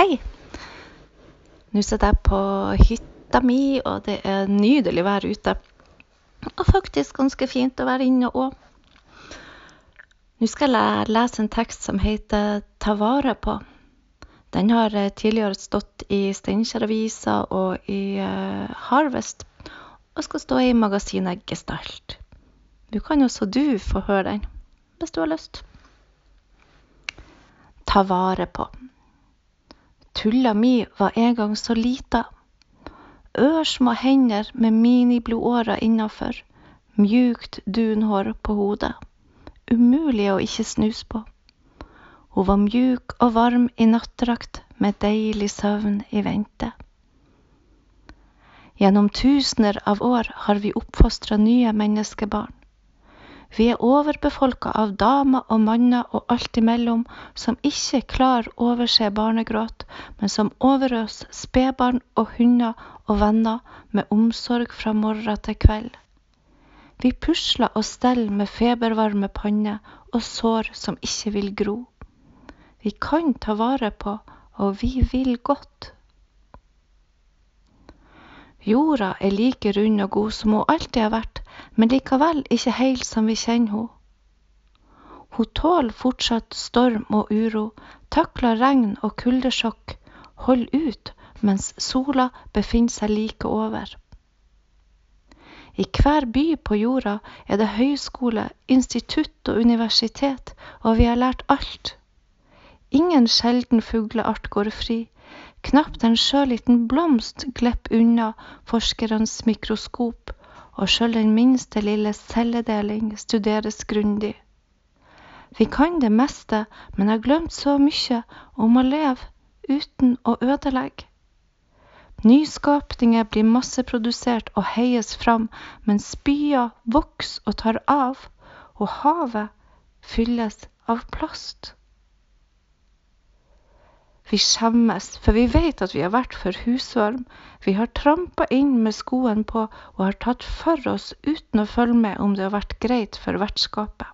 Hei! Nå sitter jeg på hytta mi, og det er nydelig vær ute. Og faktisk ganske fint å være inne òg. Nå skal jeg lese en tekst som heter Ta vare på. Den har eh, tidligere stått i Steinkjer-avisa og i uh, Harvest, og skal stå i magasinet Gestalt. Du kan også du få høre den, hvis du har lyst. Ta vare på. Tulla mi var en gang så lita. Ørsmå hender med miniblodårer innafor. Mjukt dunhår på hodet. Umulig å ikke snuse på. Hun var mjuk og varm i nattdrakt med deilig søvn i vente. Gjennom tusener av år har vi oppfostra nye menneskebarn. Vi er overbefolka av damer og manner og alt imellom som ikke klarer å overse barnegråt, men som overøser spedbarn og hunder og venner med omsorg fra morgen til kveld. Vi pusler og steller med febervarme panner og sår som ikke vil gro. Vi kan ta vare på, og vi vil godt. Jorda er like rund og god som hun alltid har vært, men likevel ikke heilt som vi kjenner ho. Hun tåler fortsatt storm og uro, takler regn og kuldesjokk, holder ut mens sola befinner seg like over. I hver by på jorda er det høyskole, institutt og universitet, og vi har lært alt. Ingen sjelden fugleart går fri, knapt en sjøliten blomst glipper unna forskerens mikroskop, og sjøl den minste lille celledeling studeres grundig. Vi kan det meste, men har glemt så mye om å leve uten å ødelegge. Nyskapninger blir masseprodusert og heies fram, mens byer vokser og tar av, og havet fylles av plast. Vi skjemmes, for vi vet at vi har vært for husvarm. Vi har trampa inn med skoen på og har tatt for oss uten å følge med om det har vært greit for vertskapet.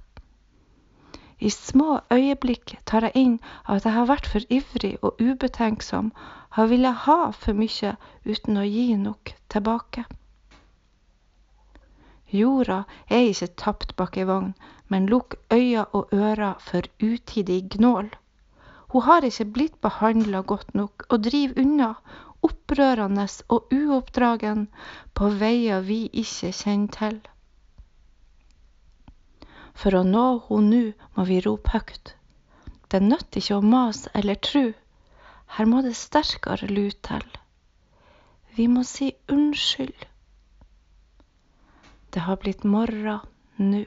I små øyeblikk tar jeg inn at jeg har vært for ivrig og ubetenksom, har villet ha for mye uten å gi nok tilbake. Jorda er ikke tapt bak ei vogn, men lukk øyne og ører for utidig gnål. Hun har ikke blitt behandla godt nok og driver unna, opprørende og uoppdragen, på veier vi ikke kjenner til. For å nå hun nå må vi rope høgt. Det nytter ikke å mase eller tru. Her må det sterkere lut til. Vi må si unnskyld. Det har blitt morra nå.